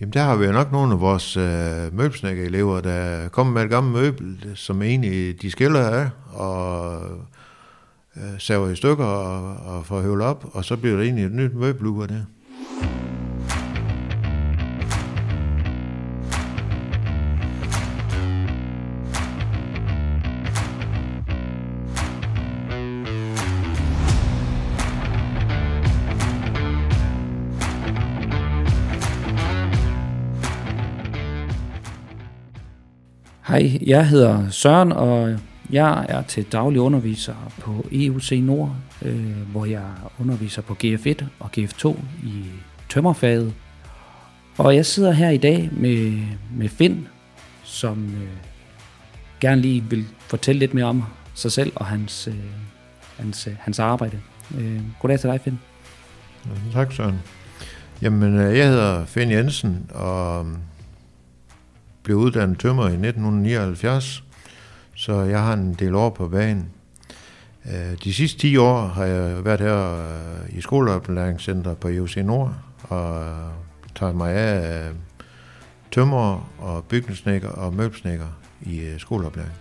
Jamen der har vi jo nok nogle af vores øh, møbelsnækkerelever, der kommer med et gammelt møbel, som egentlig de skiller af, og øh, saver i stykker og, og får høvlet op, og så bliver det egentlig et nyt møbel ud af det. Hej, jeg hedder Søren, og jeg er til daglig underviser på EUC Nord, øh, hvor jeg underviser på GF1 og GF2 i tømmerfaget. Og jeg sidder her i dag med, med Finn, som øh, gerne lige vil fortælle lidt mere om sig selv og hans, øh, hans, øh, hans arbejde. Øh, goddag til dig, Finn. Tak, Søren. Jamen, øh, jeg hedder Finn Jensen, og blev uddannet tømmer i 1979, så jeg har en del år på banen. Øh, de sidste 10 år har jeg været her øh, i skoleoplæringscenter på IOC Nord og taget mig af øh, tømmer og bygningssnækker og møbelsnækker i skoleoplæring.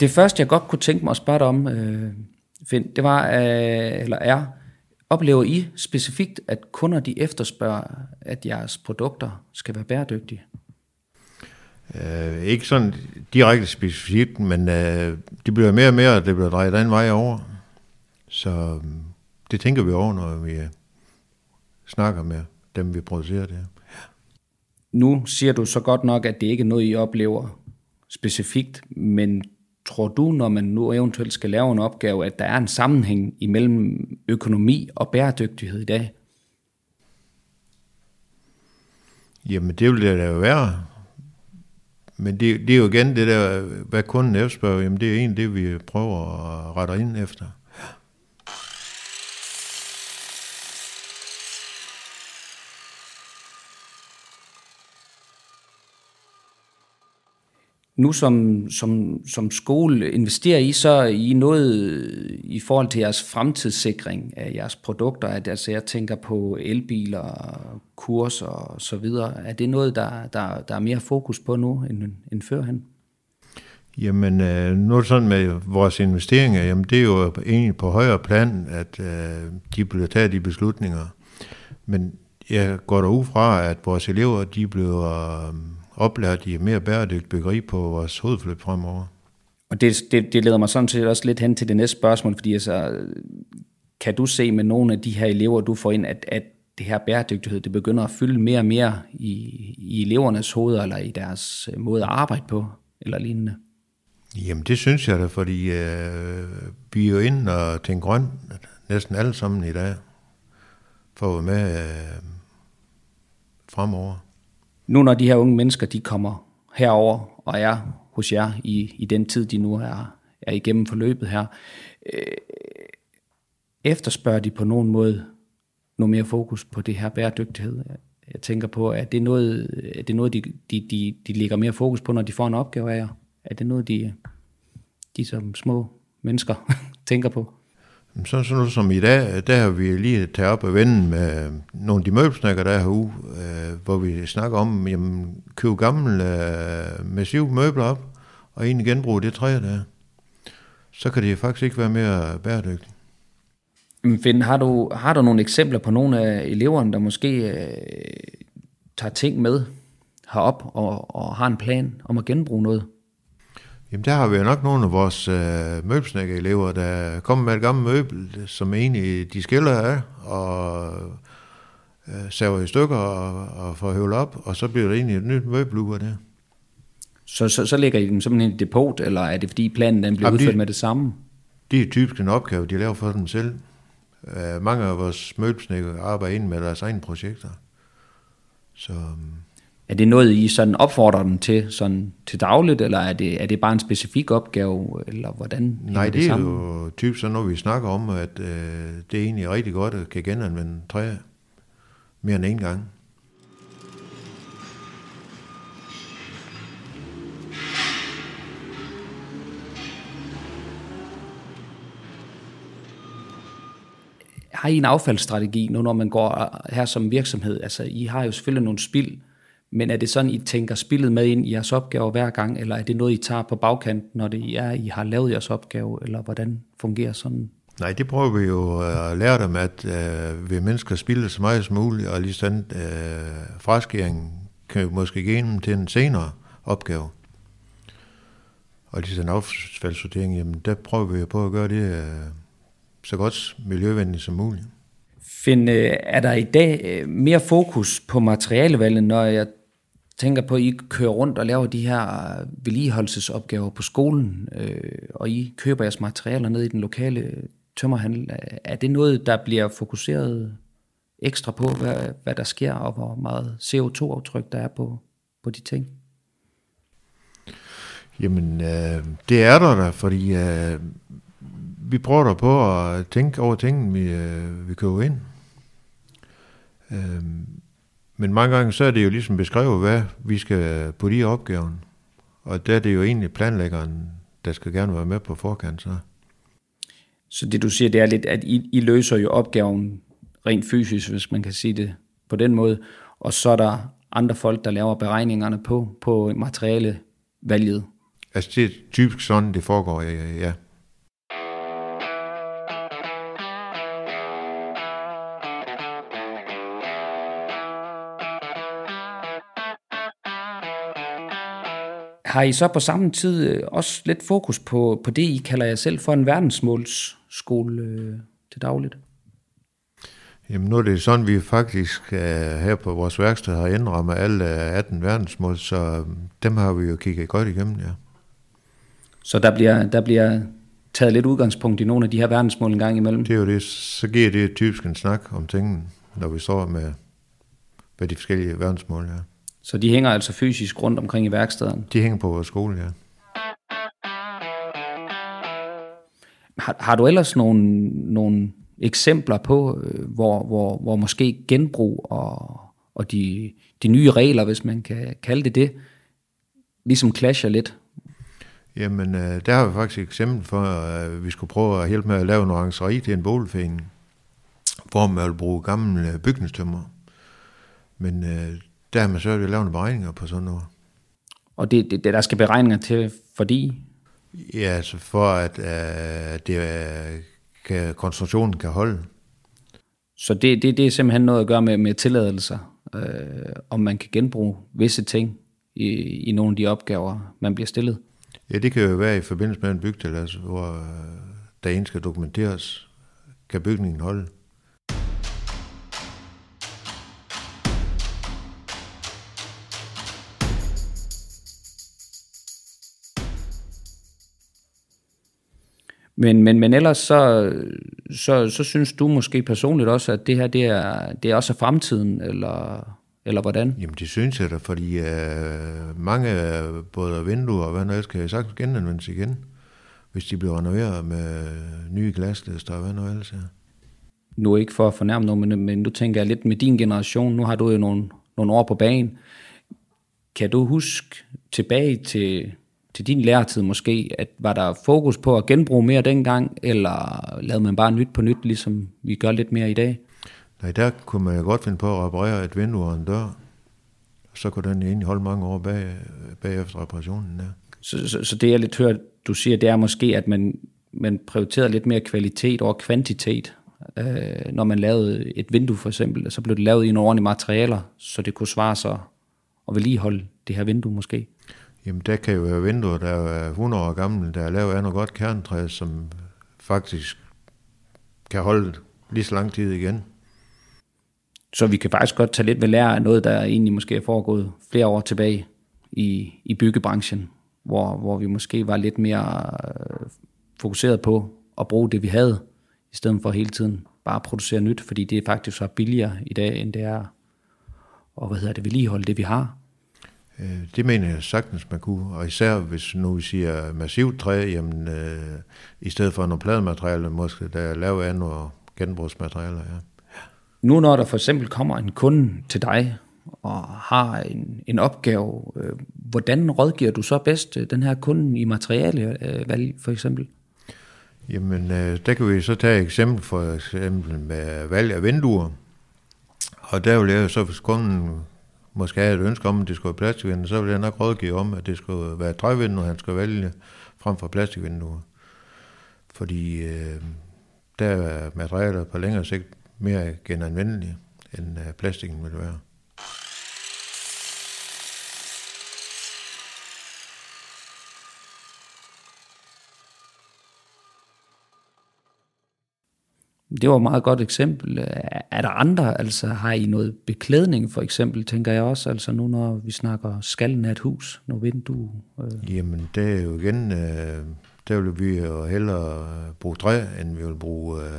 Det første, jeg godt kunne tænke mig at spørge dig om, øh, Finn, det var, øh, eller er, oplever I specifikt, at kunder de efterspørger, at jeres produkter skal være bæredygtige? Øh, ikke sådan direkte specifikt, men øh, det bliver mere og mere, at det bliver drejet den vej over. Så øh, det tænker vi over, når vi snakker med dem, vi producerer det. Nu siger du så godt nok, at det ikke er noget, I oplever specifikt, men Tror du, når man nu eventuelt skal lave en opgave, at der er en sammenhæng imellem økonomi og bæredygtighed i dag? Jamen, det vil det da være. Men det, det er jo igen det der, hvad kunden efterspørger, jamen det er egentlig det, vi prøver at rette ind efter. Nu som, som, som skole investerer I så i noget i forhold til jeres fremtidssikring af jeres produkter? At, altså jeg tænker på elbiler, kurser og så videre. Er det noget, der, der, der er mere fokus på nu end, end førhen? Jamen, øh, nu er det sådan med vores investeringer, jamen det er jo egentlig på højere plan, at øh, de bliver taget de beslutninger. Men jeg går derud fra, at vores elever, de bliver... Oplært i mere bæredygtigt byggeri på vores hovedforløb fremover. Og det, det, det leder mig sådan set også lidt hen til det næste spørgsmål, fordi altså, kan du se med nogle af de her elever, du får ind, at, at det her bæredygtighed, det begynder at fylde mere og mere i, i elevernes hoveder, eller i deres øh, måde at arbejde på, eller lignende? Jamen det synes jeg da, fordi øh, vi er jo inde og tænker grøn, næsten alle sammen i dag, for at være med øh, fremover nu når de her unge mennesker, de kommer herover og er hos jer i, i den tid, de nu er, er igennem forløbet her, øh, efterspørger de på nogen måde noget mere fokus på det her bæredygtighed? Jeg tænker på, at det er noget, er det noget de, de, de, de lægger mere fokus på, når de får en opgave af jer? Er det noget, de, de som små mennesker tænker på? Sådan så noget som i dag, der har vi lige taget op og vende med nogle af de møbelsnakker, der er herude, øh, hvor vi snakker om, jamen, købe gamle øh, massive møbler op, og egentlig genbruge det træ, der Så kan det faktisk ikke være mere bæredygtigt. Finn, har du, har du nogle eksempler på nogle af eleverne, der måske øh, tager ting med herop og, og har en plan om at genbruge noget? Jamen der har vi jo nok nogle af vores øh, møbelsnækker-elever, der kommer med et gammelt møbel, som egentlig de skiller af, og øh, saver i stykker og, og får høvlet op, og så bliver det egentlig et nyt møbel ud af det. Så, så, så lægger I dem simpelthen i depot, eller er det fordi planen den bliver udført med det samme? Det er typisk en opgave, de laver for dem selv. Øh, mange af vores møbelsnækker arbejder ind med deres egne projekter. Så, øhm, er det noget, I sådan opfordrer dem til, sådan til dagligt, eller er det, er det bare en specifik opgave, eller hvordan? Nej, det, det er sammen? jo typisk sådan, når vi snakker om, at øh, det er egentlig rigtig godt at kan genanvende træ mere end en gang. Har I en affaldsstrategi nu, når man går her som virksomhed? Altså, I har jo selvfølgelig nogle spild, men er det sådan, I tænker spillet med ind i jeres opgaver hver gang, eller er det noget, I tager på bagkant, når det er, I har lavet jeres opgave, eller hvordan fungerer sådan? Nej, det prøver vi jo at lære dem, at øh, vi mennesker spilder så meget som muligt, og lige sådan øh, fraskæring kan vi måske give dem til en senere opgave. Og lige sådan affaldssortering, jamen der prøver vi på at gøre det øh, så godt miljøvenligt som muligt. Finn, øh, er der i dag øh, mere fokus på materialevalget, når jeg tænker på, at I kører rundt og laver de her vedligeholdelsesopgaver på skolen, øh, og I køber jeres materialer ned i den lokale tømmerhandel. Er det noget, der bliver fokuseret ekstra på, hvad, hvad der sker, og hvor meget CO2-aftryk der er på, på de ting? Jamen, øh, det er der da, fordi øh, vi prøver da på at tænke over tingene, vi, øh, vi køber ind. Øh, men mange gange så er det jo ligesom beskrevet, hvad vi skal på de opgaven. Og der er det jo egentlig planlæggeren, der skal gerne være med på forkant. Så, så det du siger, det er lidt, at I, I løser jo opgaven rent fysisk, hvis man kan sige det på den måde. Og så er der andre folk, der laver beregningerne på, på materialevalget. Altså det er typisk sådan, det foregår, ja. ja. Har I så på samme tid øh, også lidt fokus på, på det, I kalder jer selv for en verdensmålsskole øh, til dagligt? Jamen nu er det sådan, vi faktisk uh, her på vores værksted har indrammet alle 18 verdensmål, så dem har vi jo kigget godt igennem, ja. Så der bliver, der bliver taget lidt udgangspunkt i nogle af de her verdensmål en gang imellem? Det er jo det. Så giver det typisk en snak om tingene, når vi står med, med de forskellige verdensmål, ja. Så de hænger altså fysisk rundt omkring i værkstederne? De hænger på vores skole, ja. Har, har du ellers nogle, nogle eksempler på, øh, hvor, hvor, hvor måske genbrug og, og de, de nye regler, hvis man kan kalde det det, ligesom clasher lidt? Jamen, øh, der har vi faktisk et eksempel for, at vi skulle prøve at hjælpe med at lave en orangeri til en boligforening, hvor man vil bruge gamle bygningstømmer. Men øh, der har man så lavet nogle beregninger på sådan noget. Og det, det, der skal beregninger til, fordi? Ja, altså for at uh, det, uh, kan, konstruktionen kan holde. Så det, det, det er simpelthen noget at gøre med, med tilladelser, øh, om man kan genbruge visse ting i, i nogle af de opgaver, man bliver stillet? Ja, det kan jo være i forbindelse med en byggetilladelse, hvor uh, der en skal dokumenteres, kan bygningen holde. Men, men, men ellers så, så, så synes du måske personligt også, at det her det er, det er også fremtiden, eller, eller hvordan? Jamen det synes jeg da, fordi uh, mange både vinduer og hvad noget skal jeg sagtens genanvendes igen, hvis de bliver renoveret med nye glaslister og hvad noget ellers er. Nu ikke for at fornærme nogen, men, men du tænker lidt med din generation, nu har du jo nogle, nogle år på banen. Kan du huske tilbage til til din læretid måske, at var der fokus på at genbruge mere dengang, eller lavede man bare nyt på nyt, ligesom vi gør lidt mere i dag? Nej, der kunne man jo godt finde på at reparere et vindue og en dør. Så kunne den egentlig holde mange år bag, bagefter reparationen. Ja. Så, så, så det jeg lidt hørt, du siger, det er måske, at man, man prioriterede lidt mere kvalitet over kvantitet. Øh, når man lavede et vindue for eksempel, så blev det lavet i nogle ordentlige materialer, så det kunne svare sig at vedligeholde det her vindue måske. Jamen, der kan jo være vinduer, der er 100 år gamle, der er lavet af noget godt kerntræ, som faktisk kan holde lige så lang tid igen. Så vi kan faktisk godt tage lidt ved lære af noget, der egentlig måske er foregået flere år tilbage i, i byggebranchen, hvor, hvor vi måske var lidt mere øh, fokuseret på at bruge det, vi havde, i stedet for hele tiden bare producere nyt, fordi det er faktisk så billigere i dag, end det er og hvad hedder det, vedligeholde det, vi har. Øh, det mener jeg sagtens, man kunne. Og især hvis nu vi siger massivt træ, jamen, øh, i stedet for nogle pladematerialer, måske der er lavet af nogle genbrugsmaterialer. Ja. Nu når der for eksempel kommer en kunde til dig, og har en, en opgave, øh, hvordan rådgiver du så bedst øh, den her kunde i materialevalg øh, for eksempel? Jamen, øh, der kan vi så tage et eksempel for eksempel med valg af vinduer. Og der vil jeg så, hvis kunden måske havde et ønske om, at det skulle være plastikvinduer, så ville jeg nok rådgive om, at det skulle være trævinduer, han skulle vælge frem for plastikvinduer. Fordi øh, der er materialer på længere sigt mere genanvendelige, end øh, plastikken ville være. Det var et meget godt eksempel. Er der andre, altså har I noget beklædning for eksempel, tænker jeg også, altså nu når vi snakker skallen af et hus, når vindue? Øh. Jamen det er jo igen, øh, der vil vi jo hellere bruge træ, end vi vil bruge øh,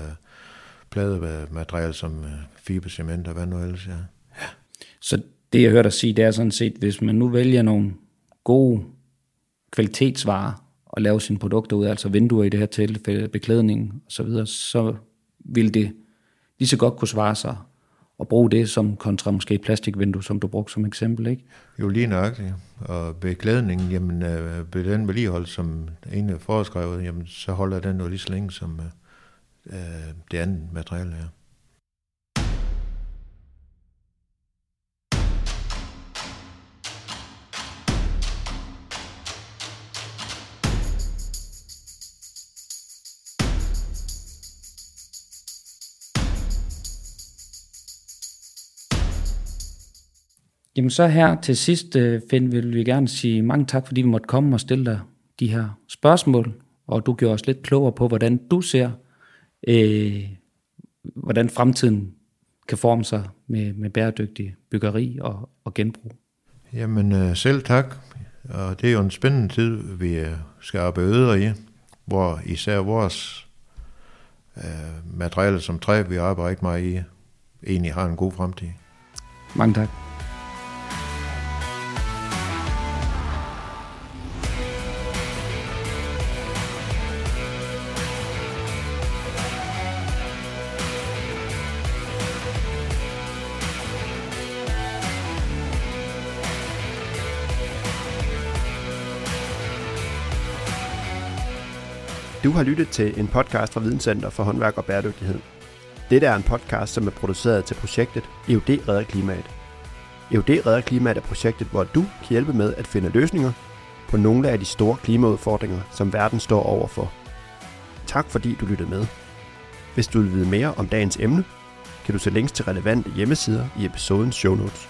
plademateriale som øh, fibercement og hvad nu ellers, ja. ja. Så det jeg hørte dig sige, det er sådan set, hvis man nu vælger nogle gode kvalitetsvarer og lave sine produkter ud, altså vinduer i det her tilfælde, beklædning og så videre, så vil det lige så godt kunne svare sig at bruge det som kontra måske et plastikvindue, som du brugte som eksempel, ikke? Jo, lige nøjagtigt. Og beklædningen, jamen, øh, den vedligeholdt, som en er foreskrevet, jamen, så holder den jo lige så længe, som øh, øh det andet materiale er. Jamen så her til sidst, øh, Finn, vil vi gerne sige mange tak, fordi vi måtte komme og stille dig de her spørgsmål, og du gjorde os lidt klogere på, hvordan du ser, øh, hvordan fremtiden kan forme sig med, med bæredygtig byggeri og, og genbrug. Jamen øh, selv tak, og det er jo en spændende tid, vi øh, skal arbejde i, hvor især vores øh, materialer som træ, vi arbejder ikke meget i, egentlig har en god fremtid. Mange tak. Du har lyttet til en podcast fra Videnscenter for håndværk og bæredygtighed. Dette er en podcast, som er produceret til projektet EUD Redder Klimaet. EUD Redder Klimaet er projektet, hvor du kan hjælpe med at finde løsninger på nogle af de store klimaudfordringer, som verden står overfor. Tak fordi du lyttede med. Hvis du vil vide mere om dagens emne, kan du se links til relevante hjemmesider i episodens show notes.